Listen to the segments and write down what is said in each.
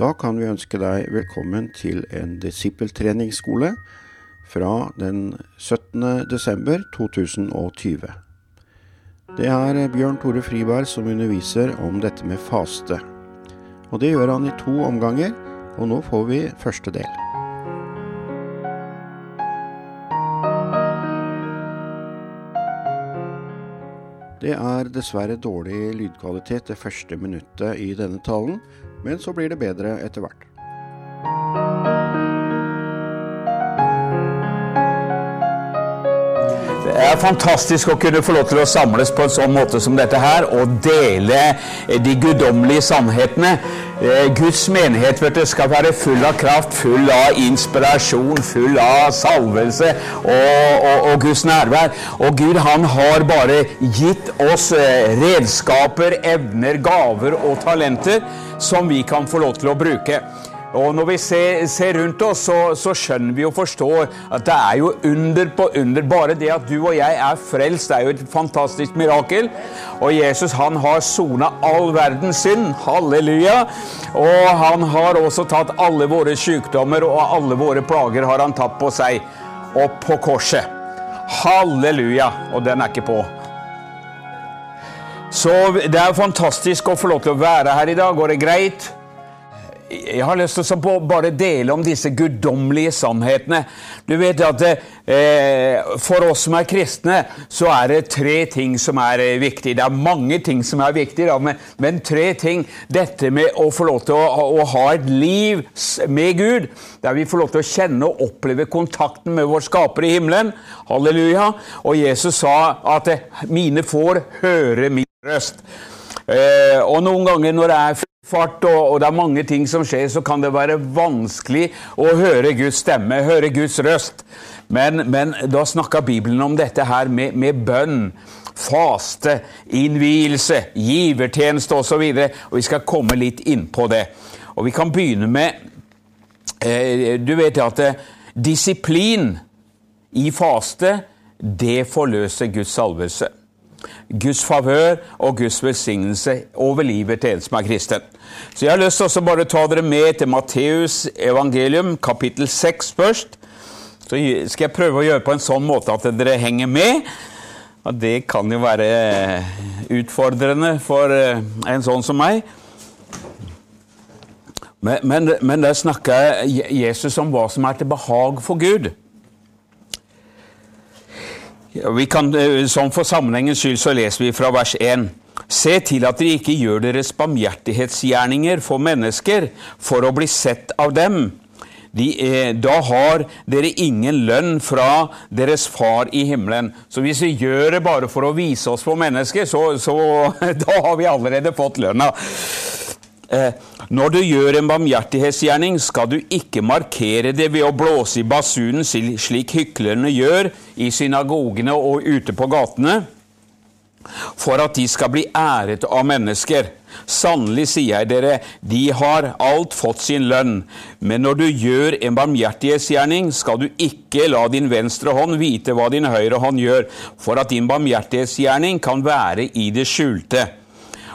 Da kan vi ønske deg velkommen til en disippeltreningsskole fra den 17. desember 2020. Det er Bjørn Tore Friberg som underviser om dette med faste. Og det gjør han i to omganger, og nå får vi første del. Det er dessverre dårlig lydkvalitet det første minuttet i denne talen, men så blir det bedre etter hvert. Det er fantastisk å kunne få lov til å samles på en sånn måte som dette her, og dele de guddommelige sannhetene. Eh, Guds menighet du, skal være full av kraft, full av inspirasjon, full av salvelse og, og, og Guds nærvær. Og Gud han har bare gitt oss eh, redskaper, evner, gaver og talenter som vi kan få lov til å bruke. Og når vi ser, ser rundt oss, så, så, skjønner vi og forstår at det er jo under på under. Bare det at du og jeg er frelst, det er jo et fantastisk mirakel. Og Jesus han har sona all verdens synd. Halleluja. Og han har også tatt alle våre sykdommer og alle våre plager har han tatt på seg. Og på korset. Halleluja. Og den er ikke på. Så det er fantastisk å få lov til å være her i dag. Går det greit? Jeg har lyst til å bare dele om disse guddommelige sannhetene. Du vet at eh, For oss som er kristne, så er det tre ting som er eh, viktig. Det er mange ting som er viktig, da, men, men, tre ting. Dette med å få lov til å, å, ha et liv med Gud, der vi får lov til å kjenne og oppleve kontakten med vår skaper i himmelen. Halleluja. Og Jesus sa at eh, 'mine får høre min røst'. Eh, og noen ganger når det er fart og, og, det er mange ting som skjer, så kan det være vanskelig å høre Guds stemme, høre Guds røst. Men, men da snakka Bibelen om dette her med, med bønn, faste, innvielse, givertjeneste osv. Og, så og vi skal komme litt inn på det. Og vi kan begynne med eh, Du vet at eh, disiplin i faste, det forløser Guds salvelse. Guds favør og Guds velsignelse over livet til en som er kristen. Så jeg har lyst til å bare ta dere med til Matteus evangelium, kapittel 6 først. Så skal jeg prøve å gjøre på en sånn måte at dere henger med. Og det kan jo være utfordrende for eh, en sånn som meg. Men, men, men der snakker Jesus om hva som er til behag for Gud. Kan, eh, som For sammenhengens skyld så leser vi fra vers 1. Se til at dere ikke gjør deres barmhjertighetsgjerninger for mennesker for å bli sett av dem. De, eh, da har dere ingen lønn fra deres far i himmelen. Så hvis vi gjør det bare for å vise oss for mennesker, så, så da har vi allerede fått lønna. Eh, når du gjør en barmhjertighetsgjerning, skal du ikke markere det ved å blåse i basunen, slik hyklerne gjør i synagogene og ute på gatene, for at de skal bli æret av mennesker. Sannelig sier jeg dere, de har alt fått sin lønn. Men når du gjør en barmhjertighetsgjerning, skal du ikke la din venstre hånd vite hva din høyre hånd gjør, for at din barmhjertighetsgjerning kan være i det skjulte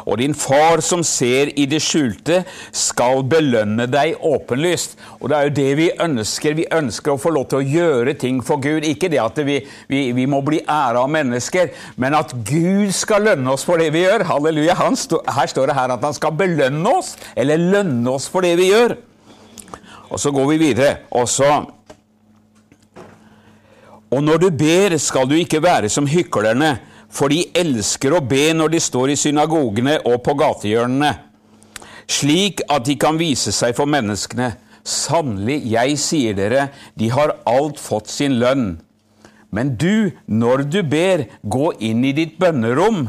og din far som ser i det skjulte, skal belønne deg åpenlyst. Og det er jo det vi ønsker. Vi ønsker å få lov til å gjøre ting for Gud. Ikke det at vi, vi, vi må bli æra av mennesker, men at Gud skal lønne oss for det vi gjør. Halleluja. Stå, her står det her at han skal belønne oss, eller lønne oss for det vi gjør. Og så går vi videre. Og så Og når du ber, skal du ikke være som hyklerne for de elsker å be når de står i synagogene og på gatehjørnene, slik at de kan vise seg for menneskene. Sannelig, jeg sier dere, de har alt fått sin lønn. Men du, når du ber, gå inn i ditt bønnerom,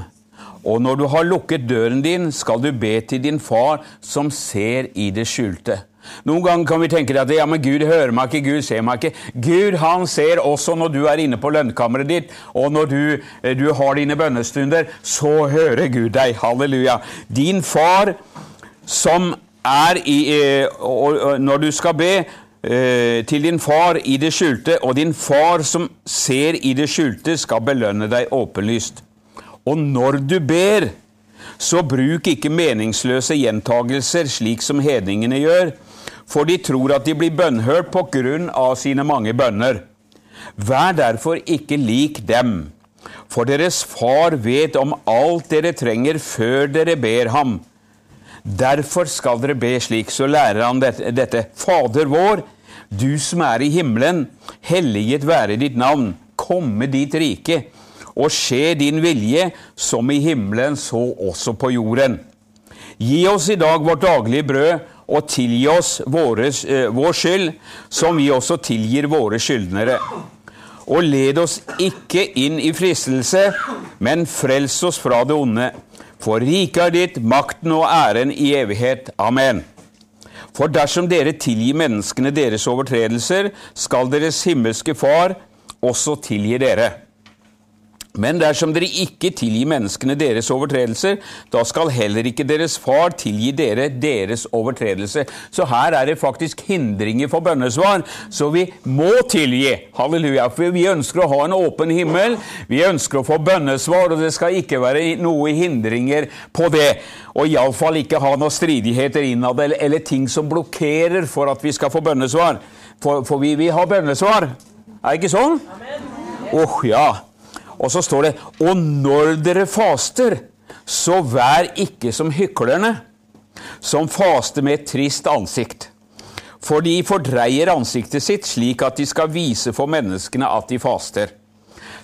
og når du har lukket døren din, skal du be til din far som ser i det skjulte. Noen ganger kan vi tenke at ja, men Gud hører meg ikke, Gud ser meg ikke. Gud han ser også når du er inne på lønnkammeret ditt, og når du, eh, du har dine bønnestunder, så hører Gud deg. Halleluja. Din far som er i eh, og Når du skal be eh, til din far i det skjulte, og din far som ser i det skjulte, skal belønne deg åpenlyst. Og når du ber, så bruk ikke meningsløse gjentagelser slik som hedningene gjør, for de tror at de blir bønnhørt på grunn av sine mange bønner. Vær derfor ikke lik dem, for deres far vet om alt dere trenger før dere ber ham. Derfor skal dere be slik, så lærer han dette. Fader vår, du som er i himmelen, helliget være ditt navn, komme ditt rike og skje din vilje, som i himmelen, så også på jorden. Gi oss i dag vårt daglige brød, og tilgi oss våre, eh, vår skyld, som vi også tilgir våre skyldnere. Og led oss ikke inn i fristelse, men frels oss fra det onde. For riket er ditt, makten og æren i evighet. Amen. For dersom dere tilgir menneskene deres overtredelser, skal deres himmelske Far også tilgi dere. Men dersom dere ikke tilgir menneskene deres overtredelser, da skal heller ikke deres far tilgi dere deres overtredelse. Så her er det faktisk hindringer for bønnesvar, så vi må tilgi. Halleluja. For vi ønsker å ha en åpen himmel, vi ønsker å få bønnesvar, og det skal ikke være noe hindringer på det. Og iallfall ikke ha noen stridigheter innad, eller, eller, ting som blokkerer for at vi skal få bønnesvar. For, for vi vil ha bønnesvar. Er det ikke sånn? Åh, oh, ja. Og så står det Og når dere faster, så vær ikke som hyklerne, som faster med et trist ansikt. For de fordreier ansiktet sitt slik at de skal vise for menneskene at de faster.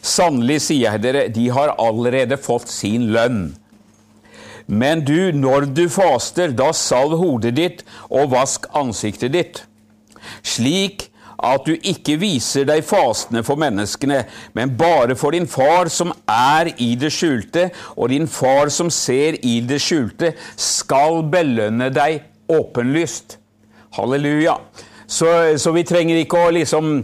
Sannelig sier jeg dere, de har allerede fått sin lønn. Men du, når du faster, da salv hodet ditt og vask ansiktet ditt, slik at du ikke viser deg fastende for menneskene, men bare for din far som er i det skjulte, og din far som ser i det skjulte, skal belønne deg åpenlyst. Halleluja. Så, så vi trenger ikke å liksom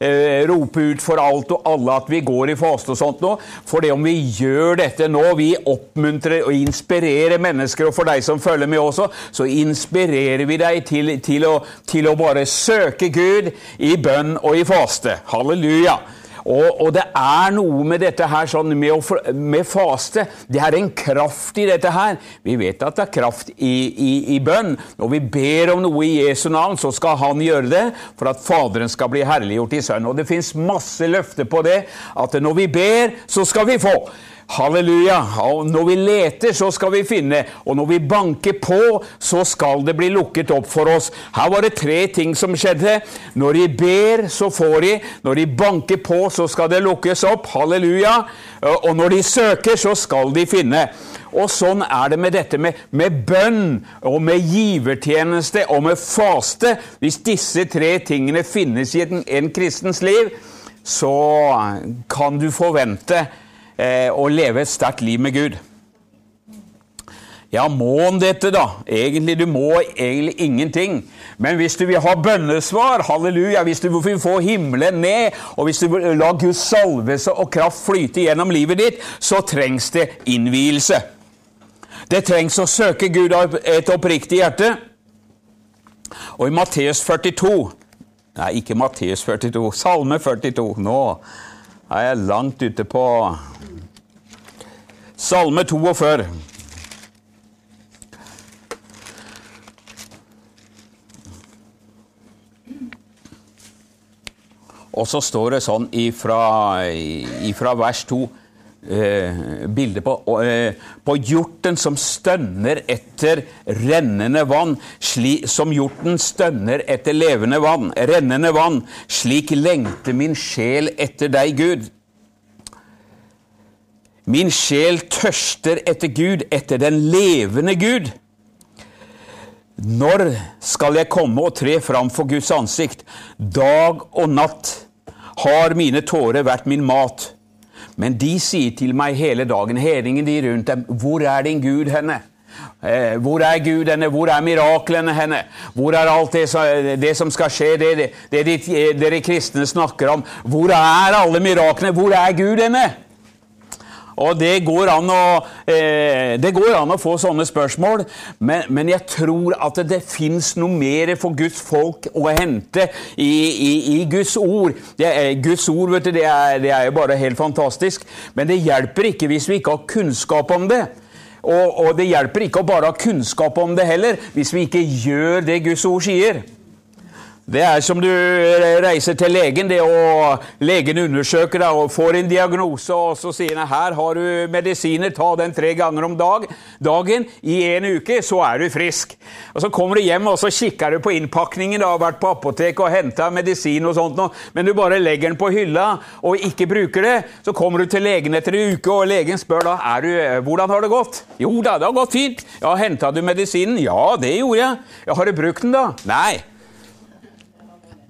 eh, rope ut for alt og alle at vi går i faste og sånt nå. For det om vi gjør dette nå, vi oppmuntrer og inspirerer mennesker, og for deg som følger med også, så inspirerer vi deg til, til, å, til å bare søke Gud i bønn og i faste. Halleluja. Og, og, det er noe med dette her sånn med, å, med, faste. Det er en kraft i dette her. Vi vet at det er kraft i, i, i, bønn. Når vi ber om noe i Jesu navn, så skal Han gjøre det for at Faderen skal bli herliggjort i Sønnen. Og det fins masse løfter på det, at når vi ber, så skal vi få. Halleluja. Og når vi leter, så skal vi finne. Og når vi banker på, så skal det bli lukket opp for oss. Her var det tre ting som skjedde. Når de ber, så får de. Når de banker på, så skal det lukkes opp. Halleluja. Og når de søker, så skal de finne. Og sånn er det med dette med, med bønn og med givertjeneste og med faste. Hvis disse tre tingene finnes i en, en kristens liv, så kan du forvente eh, og leve et sterkt liv med Gud. Ja, må han dette, da? Egentlig, du må egentlig ingenting. Men hvis du vil ha bønnesvar, halleluja, hvis du vil få himmelen ned, og hvis du vil la Guds salvelse og kraft flyte gjennom livet ditt, så trengs det innvielse. Det trengs å søke Gud av et oppriktig hjerte. Og i Matteus 42 Nei, ikke Matteus 42, Salme 42. Nå er jeg langt ute på Salme 42. Og så står det sånn ifra, ifra vers 2 eh, bildet på, eh, på hjorten som stønner etter rennende vann, sli, som hjorten stønner etter levende vann, rennende vann. Slik lengter min sjel etter deg, Gud. Min sjel tørster etter Gud, etter den levende Gud. Når skal jeg komme og tre fram for Guds ansikt? Dag og natt har mine tårer vært min mat. Men de sier til meg hele dagen, hedningen de rundt dem, hvor er din Gud henne? Eh, hvor er Gud henne? Hvor er miraklene henne? Hvor er alt det, det som skal skje, det, det, det de, dere kristne snakker om? Hvor er alle miraklene? Hvor er Gud henne? Og det går an å, eh, det går an å få sånne spørsmål, men, men jeg tror at det, fins noe mer for Guds folk å hente i, i, i Guds ord. Er, Guds ord vet du, det er, det er jo bare helt fantastisk, men det hjelper ikke hvis vi ikke har kunnskap om det. Og, og det hjelper ikke å bare ha kunnskap om det heller, hvis vi ikke gjør det Guds ord sier. Det er som du reiser til legen, det og legen undersøker deg og får en diagnose, og så sier han her har du medisiner, ta den tre ganger om dag, dagen i en uke, så er du frisk. Og Så kommer du hjem og så kikker du på innpakningen, du har vært på apoteket og henta medisin, og sånt, men du bare legger den på hylla og ikke bruker det. Så kommer du til legen etter en uke, og legen spør da er du, hvordan har det gått. Jo da, det har gått fint. Ja, Henta du medisinen? Ja, det gjorde jeg. Ja, Har du brukt den, da? Nei.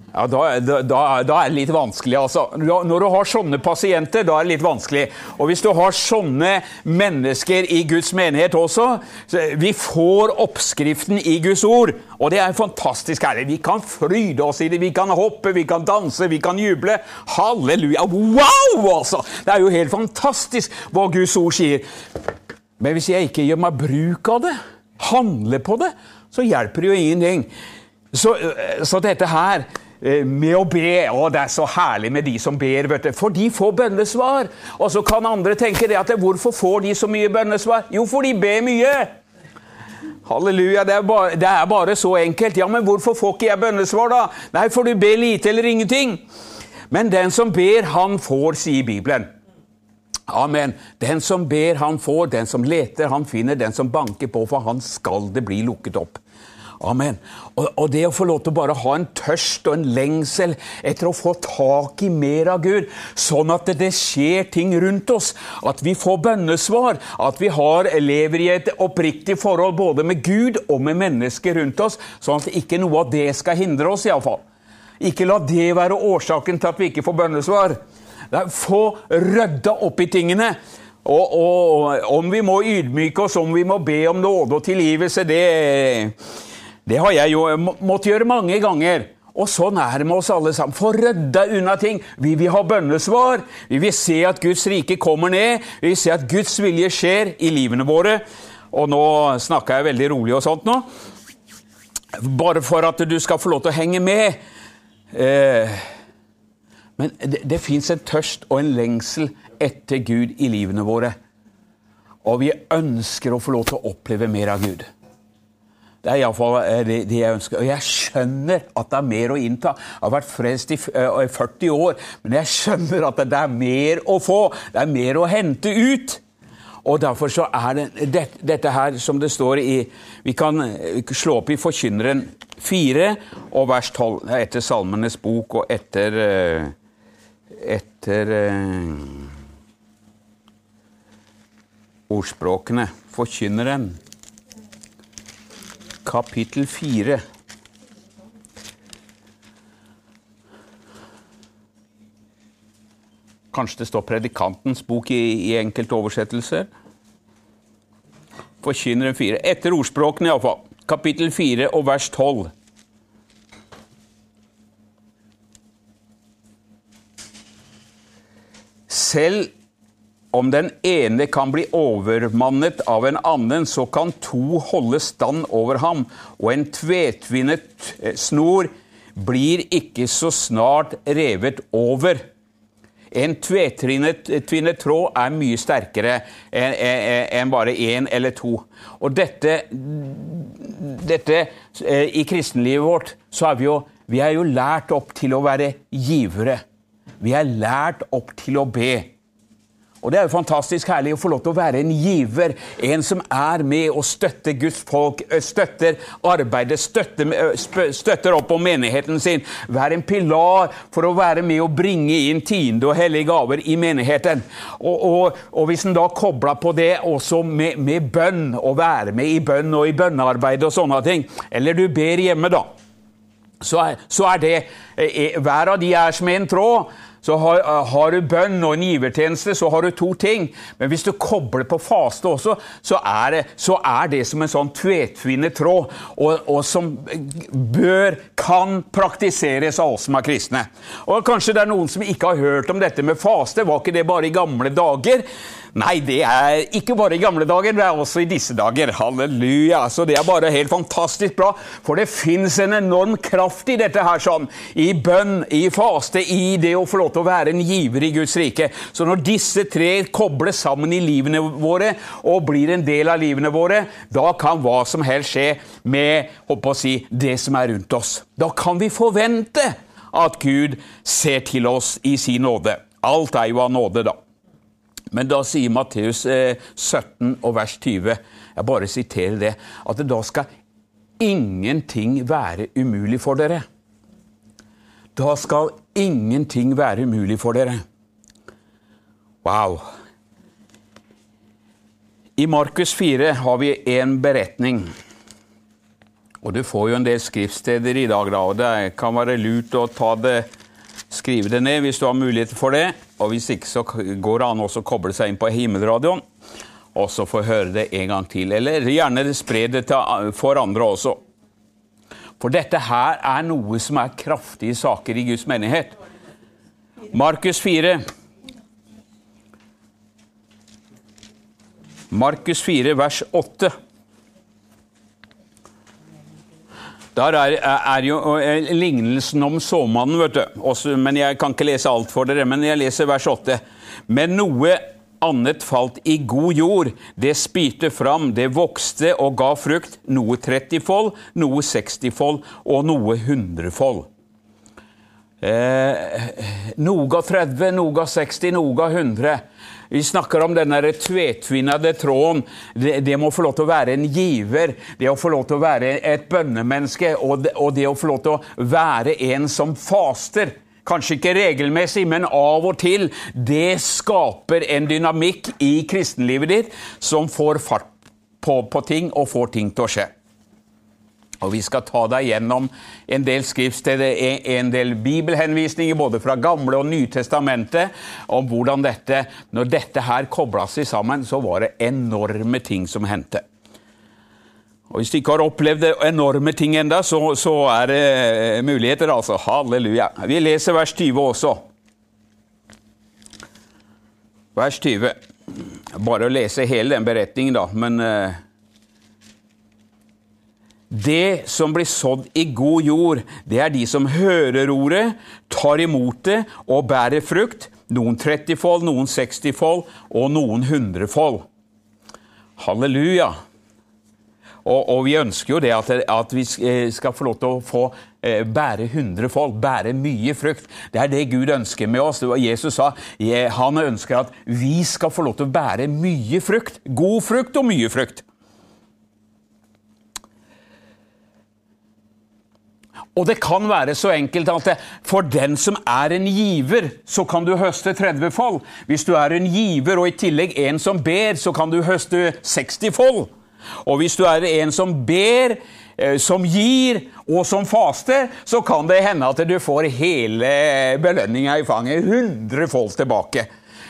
Ja, da, da, da, er det litt vanskelig. altså. Når du har sånne pasienter, da er det litt vanskelig. Og hvis du har sånne mennesker i Guds menighet også Vi får oppskriften i Guds ord, og det er fantastisk herlig. Vi kan fryde oss i det, vi kan hoppe, vi kan danse, vi kan juble. Halleluja! Wow, altså! Det er jo helt fantastisk hva Guds ord sier. Men hvis jeg ikke gjør meg bruk av det, handler på det, så hjelper det jo ingenting. Så, så dette her med å be. Å, det er så herlig med de som ber, vet du. For de får bønnesvar. Og så kan andre tenke det at hvorfor får de så mye bønnesvar? Jo, for de ber mye. Halleluja, det er, bare, det er bare så enkelt. Ja, men hvorfor får ikke jeg bønnesvar, da? Nei, for du ber lite eller ingenting. Men den som ber, han får, sier Bibelen. Amen. Den som ber, han får. Den som leter, han finner. Den som banker på, for han skal det bli lukket opp. Amen. Og, og, det å få lov til å bare ha en tørst og en lengsel etter å få tak i mer av Gud, sånn at det skjer ting rundt oss, at vi får bønnesvar, at vi har, lever i et oppriktig forhold både med Gud og med mennesker rundt oss, sånn at ikke noe av det skal hindre oss, iallfall. Ikke la det være årsaken til at vi ikke får bønnesvar. Få rydda opp i tingene. Og, og, om vi må ydmyke oss, om vi må be om nåde og tilgivelse, det det har jeg jo måttet gjøre mange ganger. Og sånn er det med oss alle sammen. Få rydda unna ting. Vi vil ha bønnesvar. Vi vil se at Guds rike kommer ned. Vi vil se at Guds vilje skjer i livene våre. Og nå snakker jeg veldig rolig og sånt nå. Bare for at du skal få lov til å henge med. Eh, men det, det fins en tørst og en lengsel etter Gud i livene våre. Og vi ønsker å få lov til å oppleve mer av Gud. Det er iallfall eh, det, jeg ønsker. Og jeg skjønner at det er mer å innta. Jeg har vært frelst i 40 eh, år, men jeg skjønner at det er mer å få. Det er mer å hente ut. Og derfor så er det, det dette her som det står i Vi kan eh, slå opp i Forkynneren 4 og vers 12, etter Salmenes bok og etter Etter ordspråkene. Forkynneren kapittel 4. Kanskje det står Predikantens bok i, i enkelte oversettelser. Forkynneren 4. Etter ordspråkene, iallfall. Kapittel 4 og vers 12. Selv om den ene kan bli overmannet av en annen, så kan to holde stand over ham, og en tvetvinnet eh, snor blir ikke så snart revet over. En tvetvinnet tråd er mye sterkere enn bare én eller to. Og dette, dette eh, I kristenlivet vårt så er vi jo, vi er jo lært opp til å være givere. Vi er lært opp til å be. Og Det er jo fantastisk herlig å få lov til å være en giver, en som er med og støtter Guds folk, støtter arbeidet, støtter, støtter opp om menigheten sin. Være en pilar for å være med og bringe inn tiende og hellige gaver i menigheten. Og, og, og hvis en da kobler på det også med, med bønn, å være med i bønn og i bønnearbeid og sånne ting, eller du ber hjemme, da, så er, så er det eh, Hver av de er som en tråd. Så har, eh, har, du bønn og en givertjeneste, så har du to ting. Men hvis du kobler på faste også, så er det, så er det som en sånn tvetvinnet tråd, og, og, som bør, kan praktiseres av oss som er kristne. Og Kanskje det er noen som ikke har hørt om dette med faste. Var ikke det bare i gamle dager? Nei, det er ikke bare i gamle dager, det er også i disse dager. Halleluja. Så det er bare helt fantastisk bra. For det fins en enorm kraft i dette her, sånn. I bønn, i faste, i det å få lov til å være en giver i Guds rike. Så når disse tre kobles sammen i livene våre og blir en del av livene våre, da kan hva som helst skje med håper å si, det som er rundt oss. Da kan vi forvente at Gud ser til oss i sin nåde. Alt er jo av nåde, da. Men da sier Matteus 17 eh, og vers 20, jeg bare siterer det, at da skal ingenting være umulig for dere. Da skal ingenting være umulig for dere. Wow. I Markus 4 har vi en beretning. Og du får jo en del skriftsteder i dag, da, og det kan være lurt å det Skrive det ned hvis du har mulighet for det. Og hvis ikke, så går det an å koble seg inn på Himmelradioen og så få høre det en gang til. Eller gjerne spre det til, for andre også. For dette her er noe som er kraftige saker i Guds menighet. Markus 4. Markus 4, vers 8. Der er, er jo lignelsen om såmannen, vet du. Også, men Jeg kan ikke lese alt for dere, men jeg leser vers 8. Men noe annet falt i god jord. Det spirte fram, det vokste og ga frukt. Noe 30-fold, noe 60-fold og noe 100-fold. Eh, noe ga 30, noe ga 60, noe ga 100. Vi snakker om den tvetvinnede tråden. Det, det, må få lov til å være en giver, det å få lov til å være et bønnemenneske, og det, og det å få lov til å være en som faster. Kanskje ikke regelmessig, men av og til. Det skaper en dynamikk i kristenlivet ditt som får fart på, på ting og får ting til å skje. Og Vi skal ta deg gjennom en del skriftsteder, en del bibelhenvisninger både fra Gamle og Nytestamentet om hvordan dette Når dette her kobla seg sammen, så var det enorme ting som hendte. Og Hvis du ikke har opplevd enorme ting enda, så, så er det eh, muligheter, altså. Halleluja. Vi leser vers 20 også. Vers 20. Bare å lese hele den beretningen, da. men... Det som blir sådd i god jord, det er de som hører ordet, tar imot det og bærer frukt. Noen 30-fold, noen 60-fold og noen 100-fold. Halleluja. Og, og, vi ønsker jo det at, at, vi eh, skal få lov til å få eh, bære hundrefold, bære mye frukt. Det er det Gud ønsker med oss. Det var Jesus sa han ønsker at vi skal få lov til å bære mye frukt. God frukt og mye frukt. Og det kan være så enkelt at for den som er en giver, så kan du høste 30 fold. Hvis du er en giver og i tillegg en som ber, så kan du høste 60 fold. Og hvis du er en som ber, eh, som gir og som faster, så kan det hende at du får hele belønninga i fanget. 100 fold tilbake.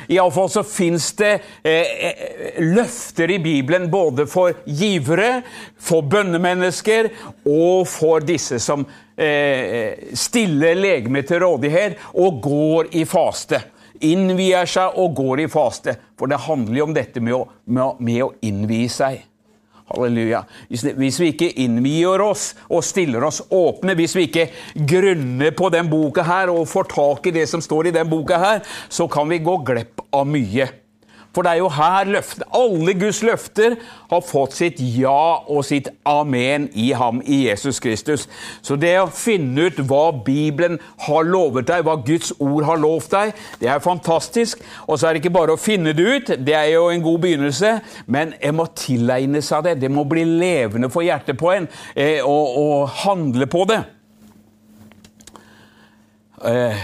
Iallfall så fins det eh, eh, løfter i Bibelen både for givere, for bønnemennesker og for disse som stiller legemet til rådighet og går i faste. Innvier seg og går i faste. For det handler jo om dette med å, med å innvie seg. Halleluja. Hvis vi ikke innvier oss og stiller oss åpne, hvis vi ikke grunner på den boka her og får tak i det som står i den boka her, så kan vi gå glipp av mye. For det er jo her løftet, alle Guds løfter har fått sitt ja og sitt amen i ham, i Jesus Kristus. Så det å finne ut hva Bibelen har lovet deg, hva Guds ord har lovt deg, det er fantastisk. Og så er det ikke bare å finne det ut, det er jo en god begynnelse, men jeg må tilegne seg det. Det må bli levende for hjertet på en, eh, og, og handle på det. Eh, Eh,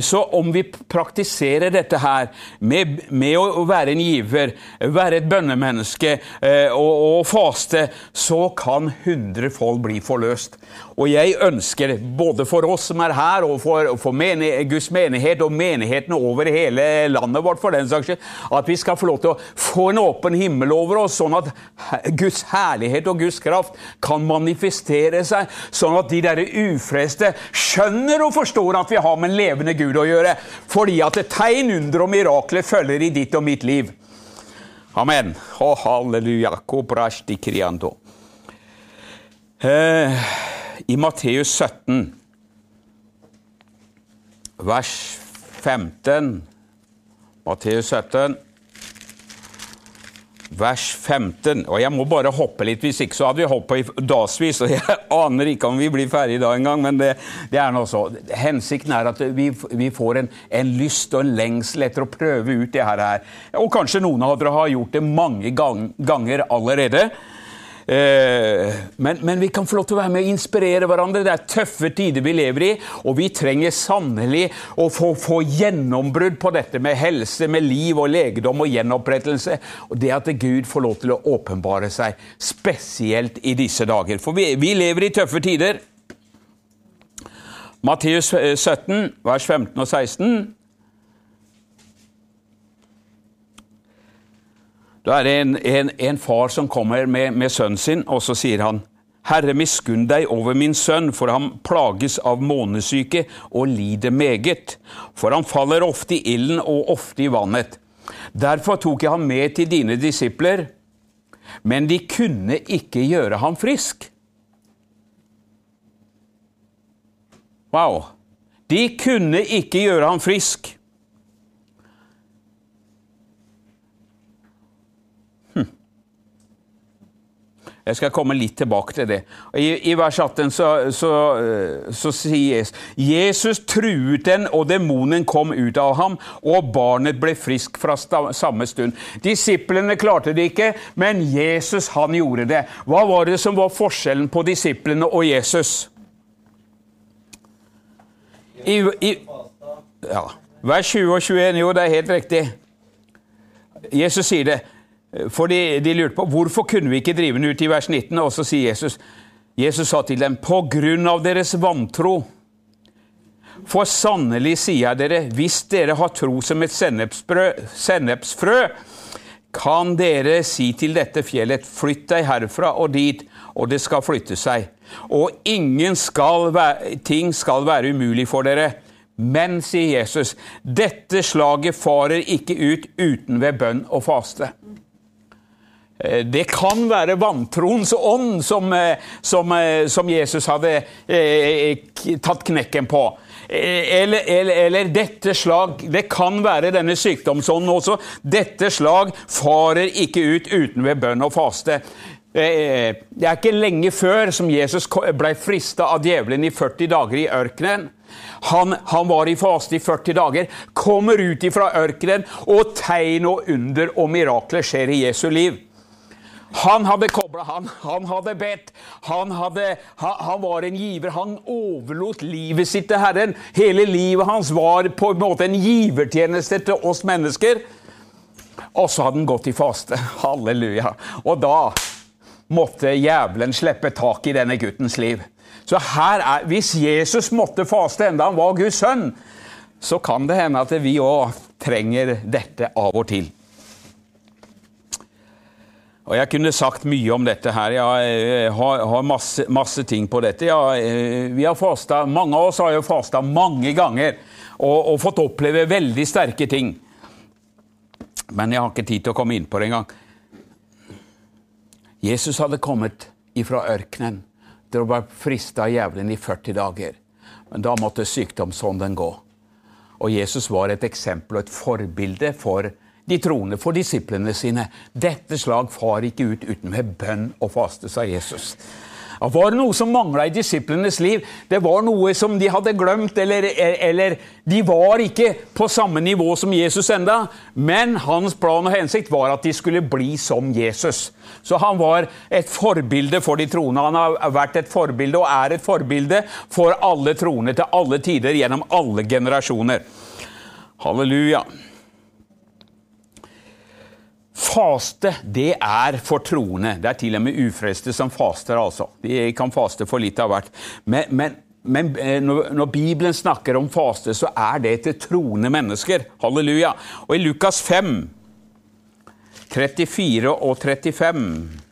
så om vi praktiserer dette her med, med, å være en giver, være et bønnemenneske eh, og, og faste, så kan hundrefold bli forløst. Og jeg ønsker, både for oss som er her, og for, for menighet, Guds menighet og menighetene over hele landet vårt, for den saks skyld, at vi skal få lov til å få en åpen himmel over oss, sånn at Guds herlighet og Guds kraft kan manifestere seg, sånn at de der ufreste skjønner og forstår at vi har med en levende Gud å gjøre, fordi at tegn, under og mirakler følger i ditt og mitt liv. Amen. Å, halleluja. Kobrashti kriando. Eh, I Matteus 17, vers 15 Matteus 17 vers 15. Og jeg må bare hoppe litt, hvis ikke så hadde vi hoppa i dagsvis. Og jeg aner ikke om vi blir ferdig da engang, men det, det er nå så. Hensikten er at vi, vi får en, en, lyst og en lengsel etter å prøve ut det her. Og kanskje noen av dere har gjort det mange gang, ganger allerede. Eh, men, men, vi kan få lov til å være med og inspirere hverandre. Det er tøffe tider vi lever i, og vi trenger sannelig å få, få gjennombrudd på dette med helse, med liv og legedom og gjenopprettelse. Og det at Gud får lov til å åpenbare seg, spesielt i disse dager. For vi, vi lever i tøffe tider. Matteus 17, vers 15 og 16. Da er det en, en, en far som kommer med, med, sønnen sin, og så sier han Herre, miskunn deg over min sønn, for han plages av månesyke og lider meget. For han faller ofte i ilden og ofte i vannet. Derfor tok jeg ham med til dine disipler, men de kunne ikke gjøre ham frisk. Wow. De kunne ikke gjøre ham frisk. Jeg skal komme litt tilbake til det. I, i vers 18 så, så, eh, så, sier Jesus Jesus truet den, og demonen kom ut av ham, og barnet ble frisk fra samme stund. Disiplene klarte det ikke, men Jesus han gjorde det. Hva var det som var forskjellen på disiplene og Jesus? I, i ja, vers 20 og 21, jo, det er helt riktig. Jesus sier det. For de, de, lurte på hvorfor kunne vi ikke drive den ut i vers 19, og så sier Jesus Jesus sa til dem, på grunn av deres vantro. For sannelig sier jeg dere, hvis dere har tro som et sennepsfrø, kan dere si til dette fjellet, flytt deg herfra og dit, og det skal flytte seg. Og ingen skal være, ting skal være umulig for dere. Men, sier Jesus, dette slaget farer ikke ut uten ved bønn og faste. Eh, det kan være vantroens ånd som, eh, som, eh, som Jesus hadde eh, tatt knekken på. Eller, eller, eller, dette slag Det kan være denne sykdomsånden også. Dette slag farer ikke ut uten ved bønn og faste. Det er ikke lenge før som Jesus ble frista av djevelen i 40 dager i ørkenen. Han, han, var i faste i 40 dager, kommer ut fra ørkenen, og tegn og under og mirakler skjer i Jesu liv. Han hadde kobla, han. Han hadde bedt. Han, hadde, han, han, var en giver. Han overlot livet sitt til Herren. Hele livet hans var på en måte en givertjeneste til oss mennesker. Og så hadde han gått i faste. Halleluja. Og da måtte jævelen slippe tak i denne guttens liv. Så her er, Hvis Jesus måtte faste enda han var Guds sønn, så kan det hende at vi òg trenger dette av og til. Og Jeg kunne sagt mye om dette her. Jeg har, har masse, masse, ting på dette. Jeg, eh, vi har fasta, mange av oss har jo fasta mange ganger og, og, fått oppleve veldig sterke ting. Men jeg har ikke tid til å komme inn på det engang. Jesus hadde kommet ifra ørkenen til å være frista av djevelen i 40 dager. Men da måtte sykdomsånden gå. Og Jesus var et eksempel og et forbilde for de troende for disiplene sine. Dette slag far ikke ut uten med bønn og faste, sa Jesus. Det var noe som mangla i disiplenes liv. Det var noe som de hadde glemt, eller, eller, de var ikke på samme nivå som Jesus enda. Men hans plan og hensikt var at de skulle bli som Jesus. Så han var et forbilde for de troende. Han har vært et forbilde og er et forbilde for alle troende til alle tider gjennom alle generasjoner. Halleluja. Faste, det er for troende. Det er til og med ufrelste som faster, altså. De kan faste for litt av hvert. Men, men, men eh, når, Bibelen snakker om faste, så er det til troende mennesker. Halleluja. Og i Lukas 5, 34 og 35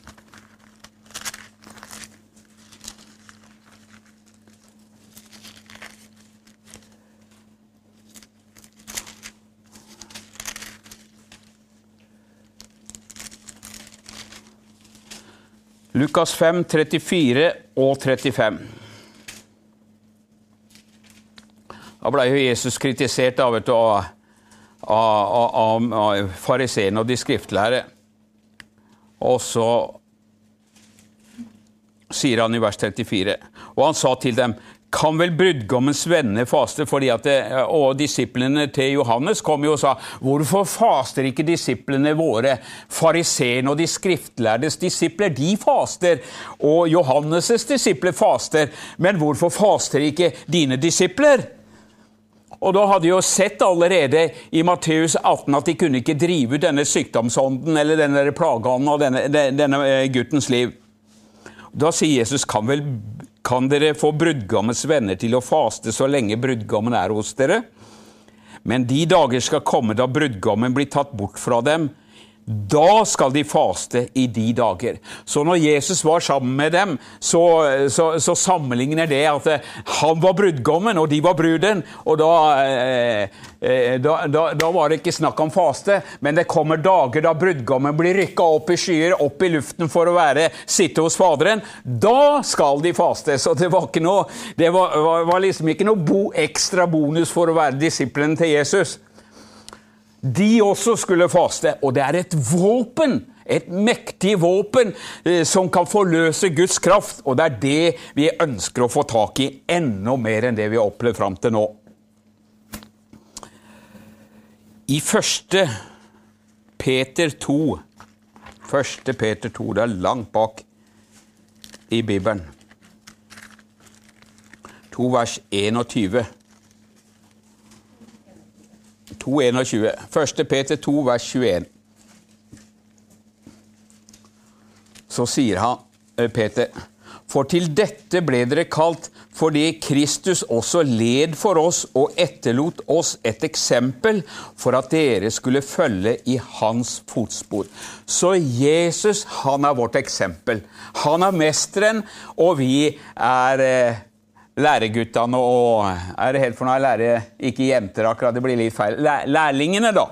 Lukas 5, 34 og 35. Da ble jo Jesus kritisert av, av, av, av fariseerne og de skriftlærde. Og så sier han i vers 34, og han sa til dem kan vel brudgommens venner faste? fordi at det, Og disiplene til Johannes kom jo og sa hvorfor faster ikke disiplene våre? Fariseerne og de skriftlærdes disipler de faster, og Johannes' disipler faster. Men hvorfor faster ikke dine disipler? Og da hadde de jo sett allerede i Matteus 18 at de kunne ikke drive ut denne sykdomsånden eller denne plageånden av denne, denne eh, guttens liv. Da sier Jesus kan vel kan dere få brudgommens venner til å faste så lenge brudgommen er hos dere? Men de dager skal komme da brudgommen blir tatt bort fra dem. Da skal de faste i de dager. Så når Jesus var sammen med dem, så, så, så sammenligner det at eh, han var brudgommen, og de var bruden. Og da, eh, eh, da, da, da, var det ikke snakk om faste, men det kommer dager da brudgommen blir rykka opp i skyer, opp i luften for å være, sitte hos Faderen. Da skal de faste. Så det var, noe, det var, var liksom ikke noe bo, ekstra bonus for å være disiplene til Jesus de også skulle faste. Og det er et våpen, et mektig våpen, eh, som kan forløse Guds kraft. Og det er det vi ønsker å få tak i enda mer enn det vi har opplevd fram til nå. I første Peter 2 Første Peter 2, det er langt bak i Bibelen. 2 vers 21. 2,21. 1. Peter 2, vers 21. Så sier han, eh, Peter, for til dette ble dere kalt fordi Kristus også led for oss og etterlot oss et eksempel for at dere skulle følge i hans fotspor. Så Jesus, han er vårt eksempel. Han er mesteren, og vi er eh, læreguttene og Er det helt for noe lære Ikke jenter, akkurat. Det blir litt feil. Lærlingene, da.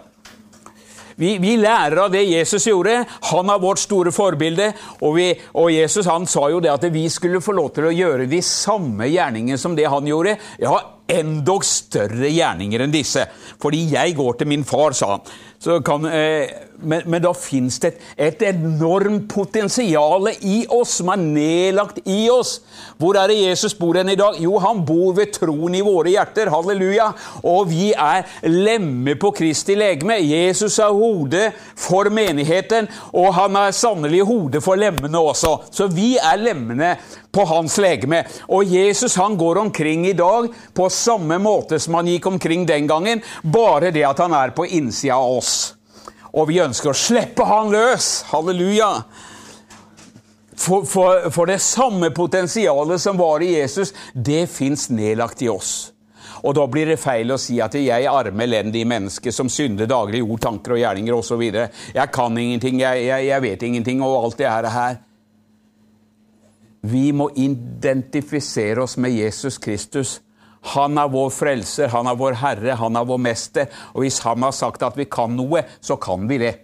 Vi, vi, lærer av det Jesus gjorde. Han er vårt store forbilde. Og, vi, og, Jesus han sa jo det at vi skulle få lov til å gjøre de samme gjerningene som det han gjorde. Ja, endog større gjerninger enn disse. Fordi jeg går til min far, sa han. Så Kan, eh, men, men, da fins det et, et, enormt potensial i oss, som er nedlagt i oss. Hvor er det Jesus bor hen i dag? Jo, han bor ved troen i våre hjerter. Halleluja. Og vi er lemmer på Kristi legeme. Jesus er hodet for menigheten, og han er sannelig hodet for lemmene også. Så vi er lemmene på hans legeme. Og Jesus han går omkring i dag på samme måte som han gikk omkring den gangen, bare det at han er på innsida av oss. Og vi ønsker å slippe han løs. Halleluja. For, for, for det samme potensialet som var i Jesus, det fins nedlagt i oss. Og da blir det feil å si at jeg er arme, elendige menneske som synder daglig ord, tanker og gjerninger osv. Jeg kan ingenting, jeg, jeg, jeg, vet ingenting, og alt det her. Vi må identifisere oss med Jesus Kristus. Han er vår frelser, han er vår herre, han er vår mester. Og hvis han har sagt at vi kan noe, så kan vi det.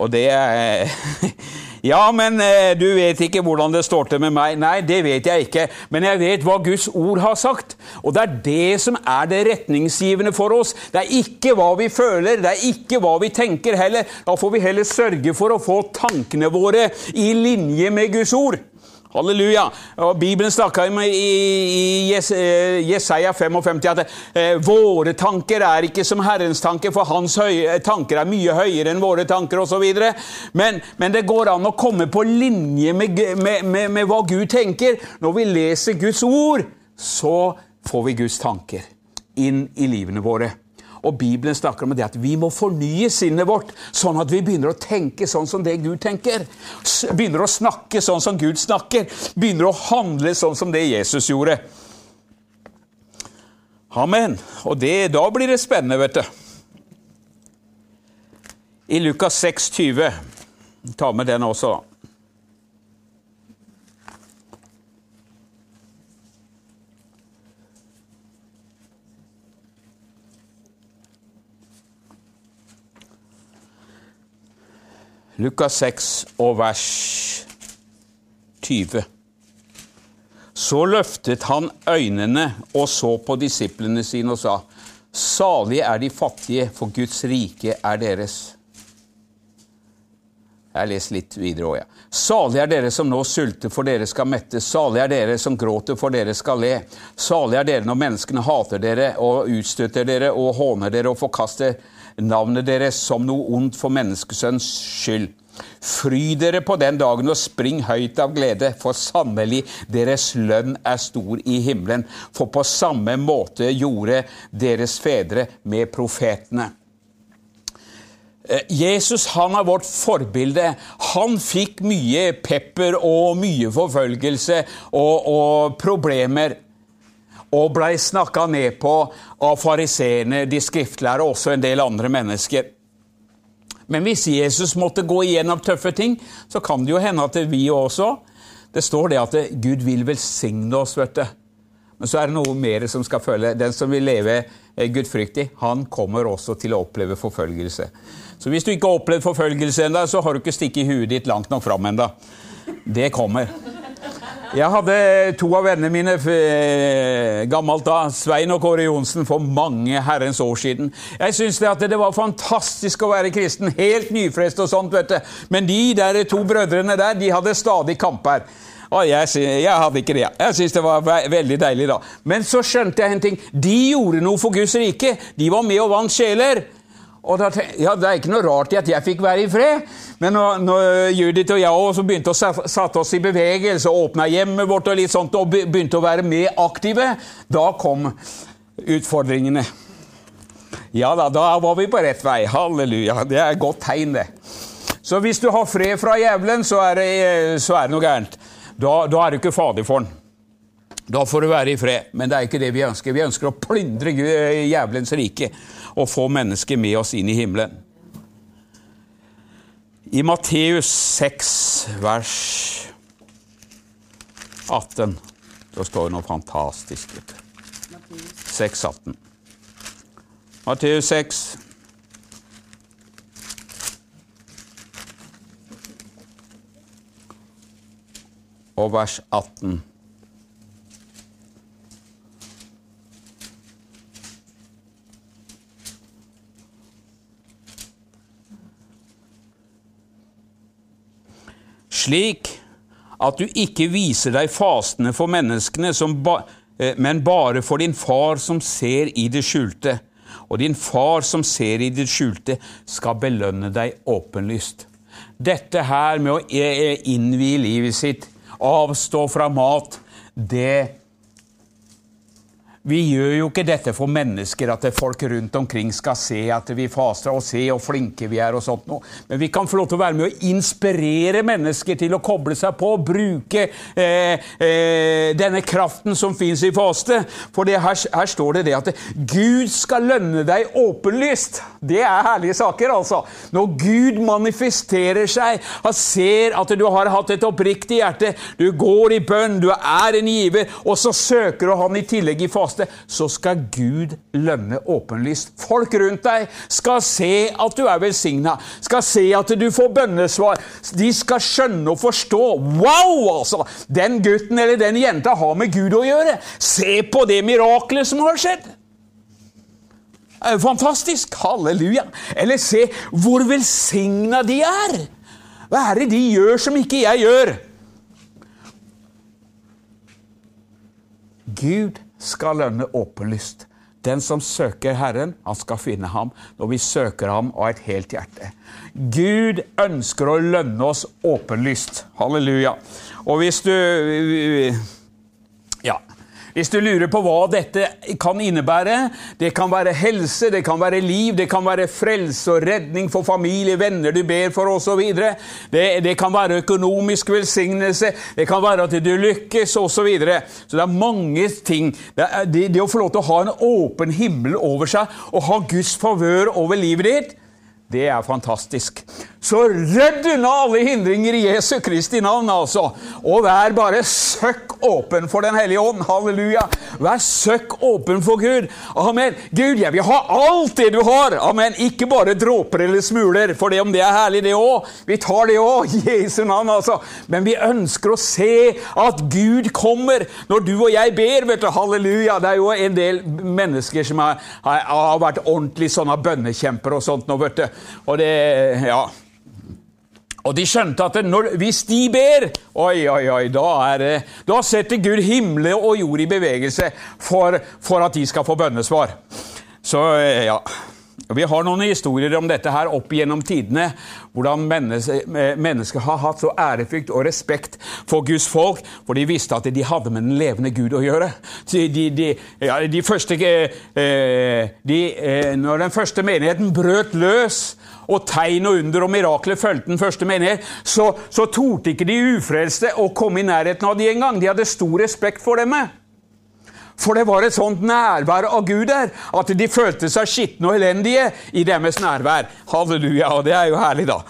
Og det Ja, men eh, du vet ikke hvordan det står til med meg. Nei, det vet jeg ikke. Men jeg vet hva Guds ord har sagt. Og det er det som er det retningsgivende for oss. Det er ikke hva vi føler, det er ikke hva vi tenker heller. Da får vi heller sørge for å få tankene våre i linje med Guds ord. Halleluja. Og Bibelen snakker om i, eh, Jesaja 55 at eh, våre tanker er ikke som Herrens tanker, for hans høye, tanker er mye høyere enn våre tanker osv. Men, men det går an å komme på linje med, med, med, med hva Gud tenker. Når vi leser Guds ord, så får vi Guds tanker inn i livene våre. Og Bibelen snakker om det at vi må fornye sinnet vårt, sånn at vi begynner å tenke sånn som det Gud tenker. Begynner å snakke sånn som Gud snakker. Begynner å handle sånn som det Jesus gjorde. Amen. Og det, da blir det spennende, vet du. I Lukas 6, 20 Ta med den også. Lukas 6 og vers 20. Så løftet han øynene og så på disiplene sine og sa:" Salige er de fattige, for Guds rike er deres. Jeg har lest litt videre òg, Ja. Salig er dere som nå sulter, for dere skal mette. Salig er dere som gråter, for dere skal le. Salig er dere når menneskene hater dere og utstøter dere og håner dere og forkaster navnet deres som noe ondt for menneskesønns skyld. Fry dere på den dagen og spring høyt av glede, for sannelig deres lønn er stor i himmelen. For på samme måte gjorde deres fedre med profetene. Jesus han er vårt forbilde. Han fikk mye pepper og mye forfølgelse og, og problemer. Og blei snakka ned på av fariseerne, de skriftlærde og også en del andre mennesker. Men hvis Jesus måtte gå igjennom tøffe ting, så kan det jo hende at vi også Det står det at Gud vil velsigne oss, vet du. Men så er det noe mer som skal følge. Den som vil leve gudfryktig, han kommer også til å oppleve forfølgelse. Så hvis du ikke har opplevd forfølgelse ennå, så har du ikke stikket huet ditt langt nok fram ennå. Det kommer. Jeg hadde to av vennene mine gammelt da, Svein og Kåre Johnsen, for mange herrens år siden. Jeg syns det, det, var fantastisk å være kristen, helt nyfrest og sånt, vet du. Men de der to brødrene der, de hadde stadig kamper. Og jeg, jeg, hadde ikke det. Jeg syntes det var ve veldig deilig da. Men så skjønte jeg en ting. De gjorde noe for Guds rike. De var med og vant sjeler. Og da ja, Det er ikke noe rart i at jeg fikk være i fred, men når, når Judith og jeg også begynte å satte oss i bevegelse, åpna hjemmet vårt og litt sånt, og begynte å være mer aktive, da kom utfordringene. Ja da, da var vi på rett vei. Halleluja. Det er et godt tegn, det. Så hvis du har fred fra jævelen, så er det, så er det noe gærent. Da, da er du ikke fader for den. Da får du være i fred, men det er ikke det vi ønsker. Vi ønsker å plyndre jævelens rike og få mennesket med oss inn i himmelen. I Matteus 6, vers 18, da står det noe fantastisk. 6, 18. Matteus 6. Og vers 18. slik at du ikke viser deg fastende for menneskene, ba, men bare for din far som ser i det skjulte. Og din far som ser i det skjulte, skal belønne deg åpenlyst. Dette her med å innvie livet sitt, avstå fra mat, det vi gjør jo ikke dette for mennesker, at folk rundt omkring skal se at vi faster og se hvor flinke vi er. og sånt noe. Men vi kan få lov til å være med å inspirere mennesker til å koble seg på, og bruke eh, eh, denne kraften som fins i faste. For her, her, står det det at Gud skal lønne deg åpenlyst. Det er herlige saker, altså. Når Gud manifesterer seg, han ser at du har hatt et oppriktig hjerte, du går i bønn, du er en giver, og så søker du han i tillegg i faste faste, så skal Gud lønne åpenlyst. Folk rundt deg skal se at du er velsigna, skal se at du får bønnesvar. De skal skjønne og forstå. Wow, altså! Den gutten eller den jenta har med Gud å gjøre. Se på det miraklet som har skjedd! Fantastisk! Halleluja! Eller se hvor velsigna de er! Hva er det de gjør som ikke jeg gjør? Gud skal lønne åpenlyst. Den som søker Herren, han skal finne ham når vi søker ham av et helt hjerte. Gud ønsker å lønne oss åpenlyst. Halleluja. Og hvis du. Hvis du lurer på hva dette kan innebære Det kan være helse, det kan være liv, det kan være frelse og redning for familie, venner du ber for osv. Det, det kan være økonomisk velsignelse, det kan være at du lykkes osv. Så, videre. så det er mange ting. Det, det, det å få lov til å ha en åpen himmel over seg og ha Guds favør over livet ditt Det er fantastisk. Så rydd unna alle hindringer i Jesu Kristi navn, altså. Og vær bare søkk åpen for Den hellige ånd. Halleluja. Vær søkk åpen for Gud. Amen. Gud, jeg vil ha alt det du har. Amen. Ikke bare dråper eller smuler, for det om det er herlig, det òg. Vi tar det òg, Jesu navn, altså. Men vi ønsker å se at Gud kommer når du og jeg ber, vet du. Halleluja. Det er jo en del mennesker som har, har vært ordentlig sånne bønnekjemper og sånt nå, vet du. Og det Ja. Og de skjønte at når, hvis de ber, oi, oi, oi, da, er, da setter Gud himmel og jord i bevegelse for, for, at de skal få bønnesvar. Så ja Vi har noen historier om dette her opp gjennom tidene. Hvordan mennesker, mennesker har hatt så ærefrykt og respekt for Guds folk, for de visste at de hadde med den levende Gud å gjøre. De, de, ja, de første, eh, når den første menigheten brøt løs og tegn og under og mirakler fulgte den første menighet, så, så torde ikke de ufrelste å komme i nærheten av dem engang. De hadde stor respekt for dem. For det var et sånt nærvær av Gud der at de følte seg skitne og elendige i deres nærvær. Halleluja, og det er jo herlig, da.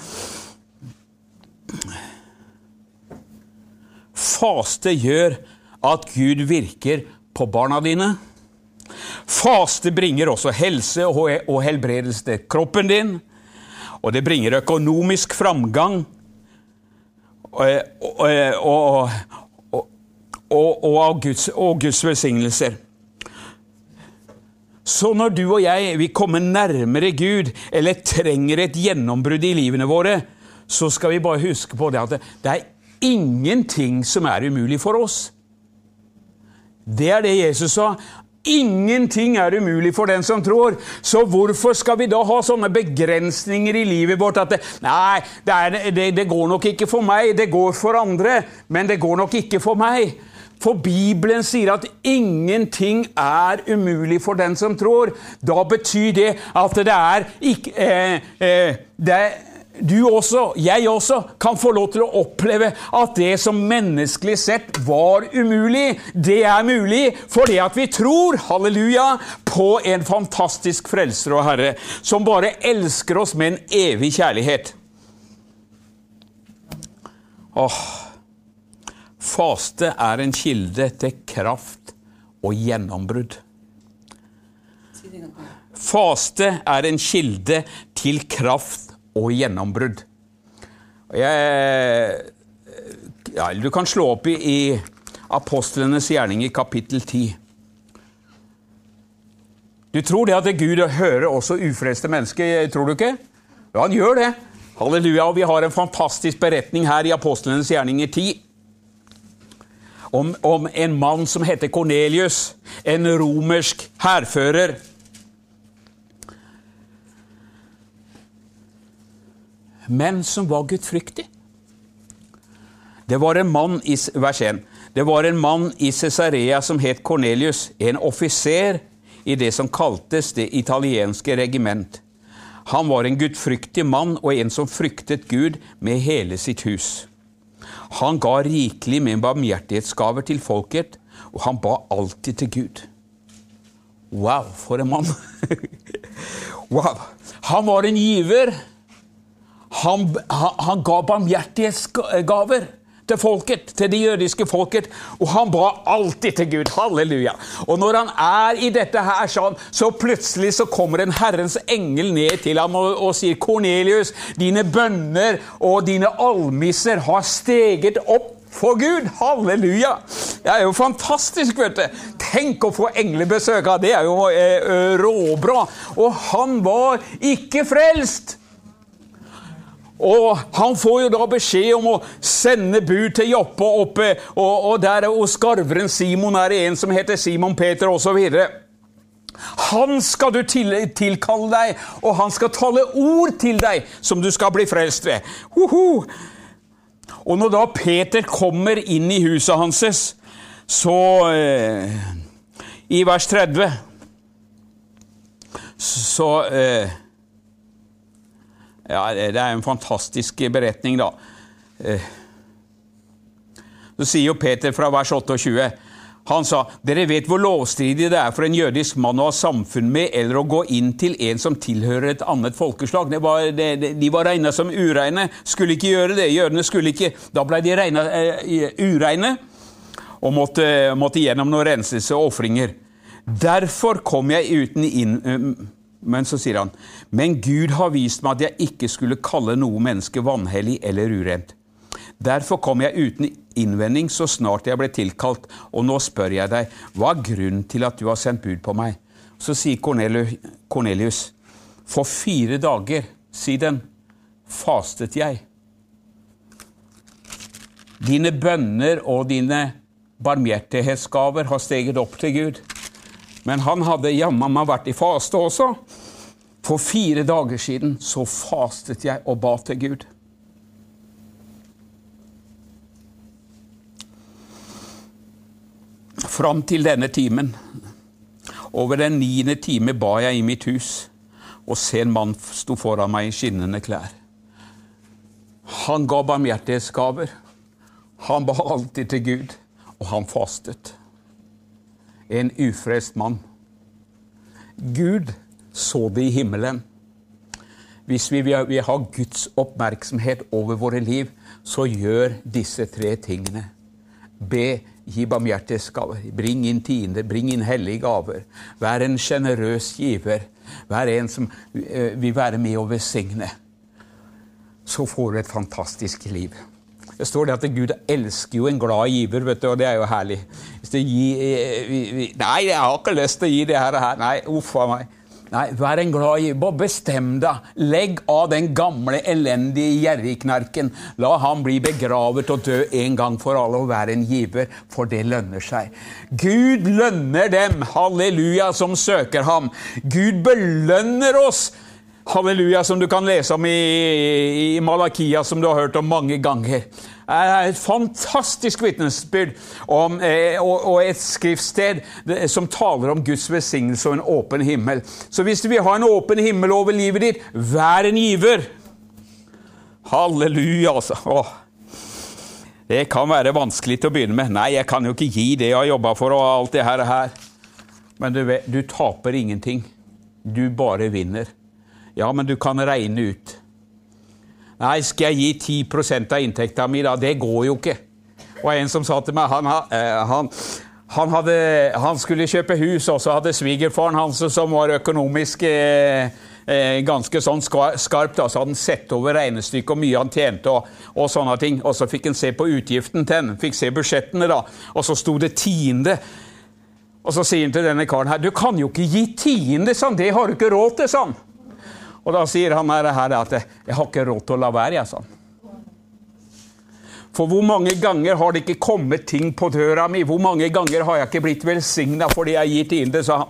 Faste gjør at Gud virker på barna dine. Faste bringer også helse og helbredelse til kroppen din og det bringer økonomisk framgang og, og, og, og Guds, Guds, velsignelser. Så når du og jeg vil komme nærmere Gud, eller trenger et gjennombrudd i livene våre, så skal vi bare huske på det at det er ingenting som er umulig for oss. Det er det Jesus sa. Ingenting er umulig for den som tror. Så hvorfor skal vi da ha sånne begrensninger i livet vårt at det, Nei, det, er, det, det går nok ikke for meg. Det går for andre, men det går nok ikke for meg. For Bibelen sier at ingenting er umulig for den som tror. Da betyr det at det er ikke eh, eh, det du også, jeg også, kan få lov til å oppleve at det som menneskelig sett var umulig, det er mulig fordi at vi tror, halleluja, på en fantastisk frelser og herre som bare elsker oss med en evig kjærlighet. Åh, faste er en kilde til kraft og gjennombrudd. Faste er en kilde til kraft og gjennombrudd. Jeg, ja, du kan slå opp i, i Apostlenes i kapittel 10. Du tror det at Gud hører også ufrelste mennesker, tror du ikke? Ja, han gjør det. Halleluja. Og vi har en fantastisk beretning her i Apostlenes gjerninger 10. Om, om en mann som heter Kornelius, en romersk hærfører men som var gudfryktig. Det var en mann i vers 1. Det var en mann i Cesarea som het Kornelius, en offiser i det som kaltes det italienske regiment. Han var en gudfryktig mann og en som fryktet Gud med hele sitt hus. Han ga rikelig med barmhjertighetsgaver til folket, og han ba alltid til Gud. Wow, for en mann! wow. Han var en giver. Han, han, han ga barmhjertighetsgaver til folket, til det jødiske folket, og han ba alltid til Gud. Halleluja. Og når han er i dette her sånn, så plutselig så kommer en Herrens engel ned til ham og, og sier, 'Kornelius, dine bønner og dine almisser har steget opp for Gud! Halleluja! Det er jo fantastisk, vet du. Tenk å få englebesøk av det! er jo eh, råbra. Og han var ikke frelst! Og han får jo da beskjed om å sende bud til Joppe oppe, og, og der og skarveren Simon er det en som heter Simon Peter, osv. Han skal du til, tilkalle deg, og han skal tale ord til deg som du skal bli frelst ved. Uhu. Og når da Peter kommer inn i huset hans, så eh, I vers 30 så eh, ja, Det er en fantastisk beretning, da. Eh, så sier jo Peter fra vers 28 Han sa, 'Dere vet hvor lovstridig det er for en jødisk mann å ha samfunn med eller å gå inn til en som tilhører et annet folkeslag.' Var, det, de var regna som ureine, skulle ikke gjøre det. Jødene skulle ikke Da ble de regna uh, ureine og måtte, måtte gjennom noen renselse og ofringer. Derfor kom jeg uten inn... Uh, men så sier han, 'Men Gud har vist meg at jeg ikke skulle kalle noe menneske vanhellig eller urent.' Derfor kom jeg uten innvending så snart jeg ble tilkalt, og nå spør jeg deg, hva er grunnen til at du har sendt bud på meg? Så sier Kornelius, for fire dager siden fastet jeg. Dine bønner og dine barmhjertighetsgaver har steget opp til Gud. Men han hadde jammen meg vært i faste også. For fire dager siden så fastet jeg og ba til Gud. Fram til denne timen, over den niende time, ba jeg i mitt hus, og se en mann sto foran meg i skinnende klær. Han ga barmhjertighetsgaver. Han ba alltid til Gud, og han fastet en ufrelst mann. Gud så det i himmelen. Hvis vi vil ha Guds oppmerksomhet over våre liv, så gjør disse tre tingene. Be, gi barmhjertighetsgaver, bring inn tiende, bring inn hellige gaver. Vær en sjenerøs giver. Vær en som eh, vil være med og velsigne. Så får du et fantastisk liv. Det står det at Gud elsker jo en glad giver, vet du, og det er jo herlig. Gir, eh, nei, jeg har ikke lyst til å gi det her. Nei, uff a meg. Nei, vær en glad giver. Bestem deg. Legg av den gamle, elendige gjerrigknarken. La han bli begravet og dø en gang for alle og være en giver, for det lønner seg. Gud lønner dem, halleluja, som søker ham. Gud belønner oss Halleluja, som du kan lese om i, i Malakia, som du har hørt om mange ganger. Er et fantastisk vitnesbyrd eh, og, og, et skriftsted som taler om Guds velsignelse og en åpen himmel. Så hvis du vil ha en åpen himmel over livet ditt, vær en giver. Halleluja, altså. Åh. Det kan være vanskelig til å begynne med. Nei, jeg kan jo ikke gi det jeg har jobba for og alt det her. Men du, vet, du taper ingenting. Du bare vinner. Ja, men du kan regne ut. Nei, skal jeg gi 10% av inntekta mi, da? Det går jo ikke. Og en som sa til meg han, eh, han, han, hadde, han skulle kjøpe hus, og så hadde svigerfaren hans, som var økonomisk eh, eh, ganske sånn skarp, da, så hadde han sett over regnestykket og mye han tjente. og, og sånne ting, og Så fikk han se på utgiften til den, fikk se budsjettene, da, og så sto det tiende. Og så sier han til denne karen her, du kan jo ikke gi tiende, sånn, det har du ikke råd til. sånn. Og da sier han her, at 'jeg har ikke råd til å la være', jeg, sånn. For hvor mange ganger har det ikke kommet ting på døra mi? Hvor mange ganger har jeg ikke blitt velsigna fordi jeg gir tiende, sa han.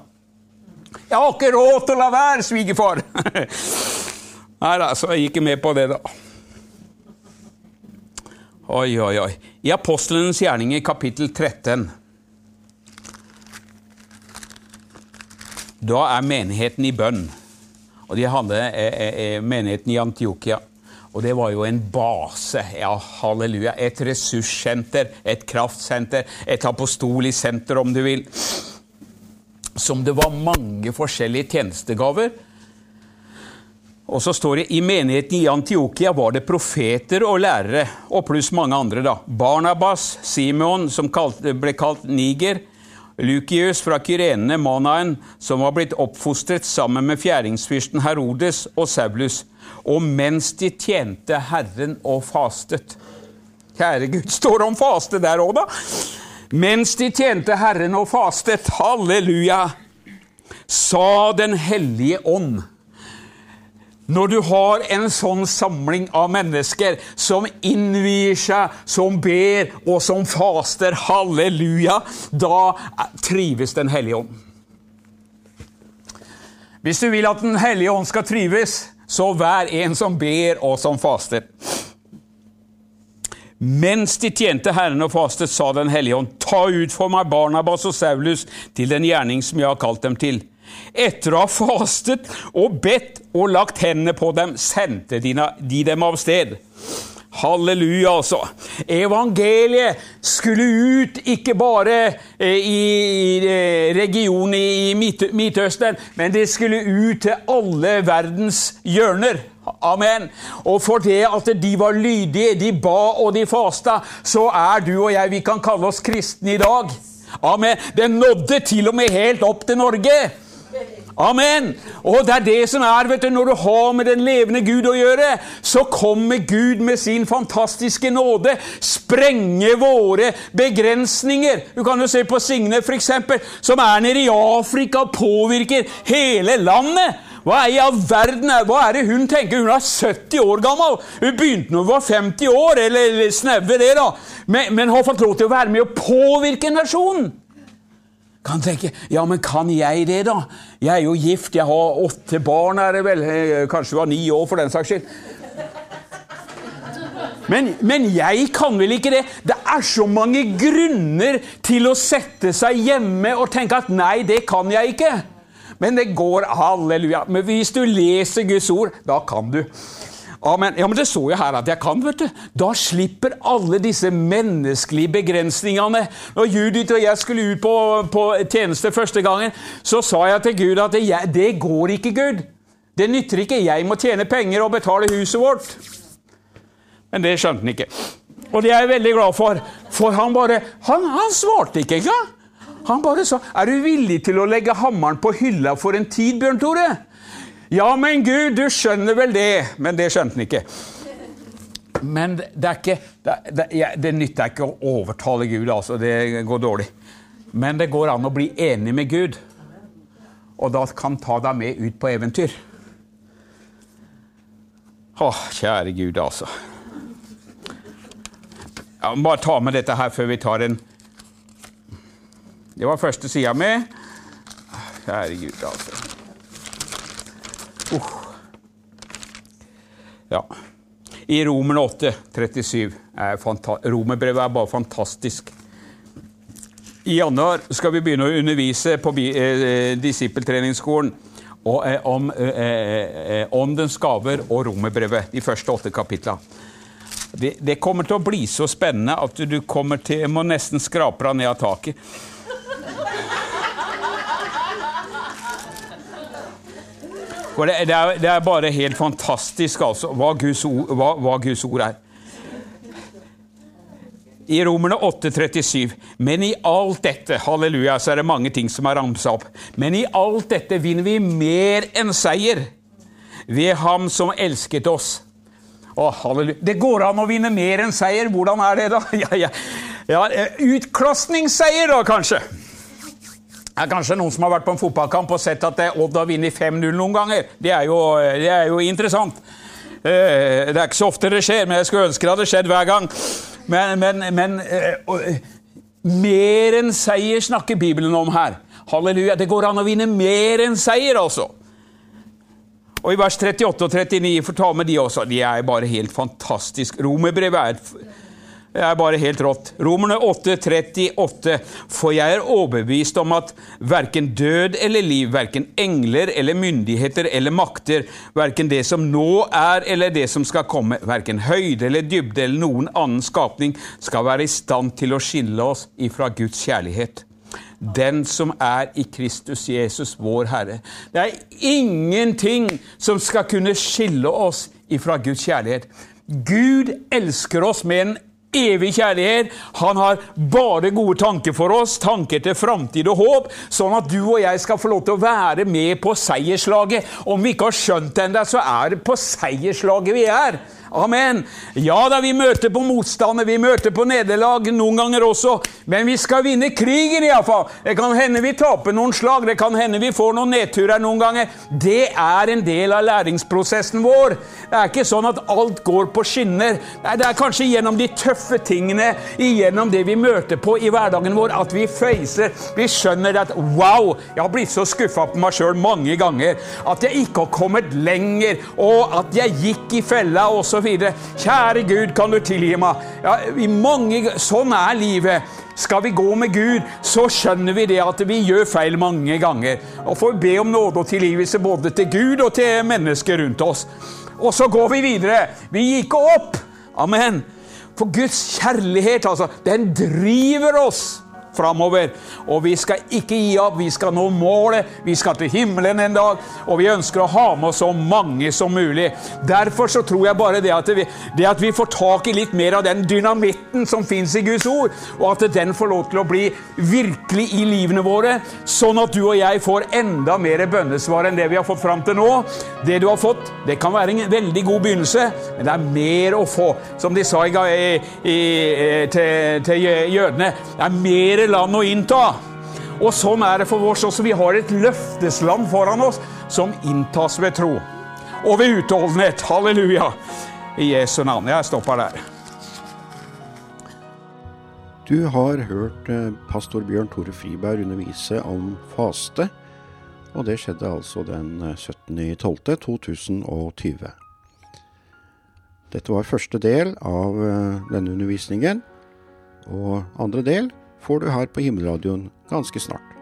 Jeg har ikke råd til å la være, svigerfar! Nei da, så jeg gikk med på det, da. Oi, oi, oi. I Apostelens gjerninger, kapittel 13 Da er menigheten i bønn. Og de hadde eh, eh, eh, menigheten i Antiokia. Og det var jo en base, ja, halleluja, et ressurssenter, et kraftsenter, et apostolisk senter, om du vil. Som det var mange forskjellige tjenestegaver. Og så står det i menigheten i Antiokia var det profeter og lærere, og pluss mange andre. da. Barnabas, Simeon, som ble kalt Niger, Lukius fra Kyrene, Manaen, som var blitt oppfostret sammen med fjæringsfyrsten Herodes og Saulus, og mens de tjente Herren og fastet. Kjære Gud, står det om faste der òg, da? Mens de tjente Herren og fastet, halleluja, sa Den hellige ånd når du har en sånn samling av mennesker som innvier seg, som ber og som faster, halleluja, da trives Den hellige ånd. Hvis du vil at Den hellige ånd skal trives, så vær en som ber og som faster. Mens de tjente Herren og fastet, sa Den hellige ånd, ta ut for meg Barnabas og Saulus til den gjerning som jeg har kalt dem til. Etter å ha fastet og bedt og lagt hendene på dem, sendte de dem av sted. Halleluja, altså. Evangeliet skulle ut ikke bare eh, i eh, regionen i Midtøsten, men det skulle ut til alle verdens hjørner. Amen. Og for det at de var lydige, de ba og de fasta, så er du og jeg Vi kan kalle oss kristne i dag. Amen. Det nådde til og med helt opp til Norge. Amen! Og det er det som er, vet du, når du har med den levende Gud å gjøre, så kommer Gud med sin fantastiske nåde, sprenge våre begrensninger. Du kan jo se på Signe, f.eks., som er nede i Afrika og påvirker hele landet. Hva er all verden Hva er det hun tenker? Hun er 70 år gammel! Hun begynte når hun var 50 år, eller snaue det, da. Men, men har fått lov til å være med og påvirke nasjonen. Kan tenke Ja, men kan jeg det, da? Jeg er jo gift, jeg har åtte barn, er det vel? Eh, kanskje du har ni år, for den saks skyld. Men, men, jeg kan vel ikke det? Det er så mange grunner til å sette seg hjemme og tenke at nei, det kan jeg ikke. Men det går, halleluja. Men hvis du leser Guds ord, da kan du. Amen. Ja, men Det så jo her at jeg kan. vet du. Da slipper alle disse menneskelige begrensningene. Når Judith og jeg skulle ut på, på tjeneste første gangen, så sa jeg til Gud at det, det går ikke, Gud. Det nytter ikke. Jeg må tjene penger og betale huset vårt. Men det skjønte han ikke. Og det er jeg veldig glad for. For han bare Han, han svarte ikke engang. Han bare sa 'Er du villig til å legge hammeren på hylla for en tid, Bjørn Tore?' Ja, men Gud, du skjønner vel det. Men det skjønte han ikke. Men det er ikke Det, det, det nytter ikke å overtale Gud, altså. Det går dårlig. Men det går an å bli enig med Gud, og da kan ta deg med ut på eventyr. Å, kjære Gud, altså. Ja, bare ta med dette her før vi tar en Det var første sida mi. Kjære Gud, altså. Uh. Ja. I Romerne 8, 37 er Romerbrevet er bare fantastisk. I januar skal vi begynne å undervise på eh, disippeltreningsskolen eh, om eh, åndens gaver og romerbrevet, de første åtte kapitlene. Det, det, kommer til å bli så spennende at du kommer til, må nesten skrape deg ned av taket. For det, det, er, det, er, bare helt fantastisk altså, hva, Guds ord, hva, hva Guds ord er. I Romerne 8,37. Men i alt dette halleluja, så er det mange ting som er ramsa opp. Men i alt dette vinner vi mer enn seier ved Ham som elsket oss. Å, halleluja. Det går an å vinne mer enn seier. Hvordan er det, da? Ja, ja. ja Utklassingsseier, da, kanskje. Det er kanskje noen som har vært på en fotballkamp og sett at Odd har vunnet 5-0 noen ganger. Det er, jo, det er, jo, interessant. Eh, det er ikke så ofte det skjer, men jeg skulle ønske det hadde skjedd hver gang. Men, men, men eh, mer enn seier snakker Bibelen om her. Halleluja. Det går an å vinne mer enn seier, altså. Og i vers 38 og 39, for ta med de også. De er bare helt fantastiske. Romerbrevet er det er bare helt rått. Romerne 8, 38. For jeg er overbevist om at verken død eller liv, verken engler eller myndigheter eller makter, verken det som nå er eller det som skal komme, verken høyde eller dybde eller noen annen skapning, skal være i stand til å skille oss ifra Guds kjærlighet. Den som er i Kristus Jesus, vår Herre. Det er ingenting som skal kunne skille oss ifra Guds kjærlighet. Gud elsker oss med en evig kjærlighet. Han har bare gode tanker for oss, tanker til framtid og håp, sånn at du og jeg skal få lov til å være med på seierslaget. Om vi ikke har skjønt det ennå, så er det på seierslaget vi er. Amen. Ja da, vi møter på motstander, vi møter på nederlag noen ganger også, men vi skal vinne krigen iallfall. Det kan hende vi taper noen slag, det kan hende vi får noen nedturer noen ganger. Det er en del av læringsprosessen vår. Det er ikke sånn at alt går på skinner. Nei, det er kanskje gjennom de tøffe tingene, igjennom det vi møter på i hverdagen vår, at vi feiser. Vi skjønner at wow, jeg har blitt så skuffa på meg sjøl mange ganger. At jeg ikke har kommet lenger, og at jeg gikk i fella osv. Kjære Gud, kan du tilgi meg? Ja, mange, sånn er livet. Skal vi gå med Gud, så skjønner vi det at vi gjør feil mange ganger. Og får be om nåde og tilgivelse både til Gud og til mennesker rundt oss. Og så går vi videre. Vi gikk opp. Amen. For Guds kjærlighet, altså, den driver oss framover. Og vi skal ikke gi opp, vi skal nå målet, vi skal til himmelen en dag. Og vi ønsker å ha med oss så mange som mulig. Derfor så tror jeg bare det at vi, det at vi får tak i litt mer av den dynamitten som fins i Guds ord, og at den får lov til å bli virkelig i livene våre, sånn at du og jeg får enda mer bønnesvar enn det vi har fått fram til nå. Det du har fått, det kan være en veldig god begynnelse, men det er mer å få. Som de sa i, i, til, til jødene, det er mer land å innta. Og sånn er det for oss også. Vi har et løftesland foran oss som inntas ved tro. Og ved utholdenhet. Halleluja. I Jesu navn. Jeg stopper der. Du har hørt eh, pastor Bjørn Tore Friberg undervise om faste, og det skjedde altså den 17.12.2020. Eh, Dette var første del av eh, denne undervisningen, og andre del får du her på Himmelradioen ganske snart.